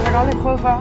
在哪里可以发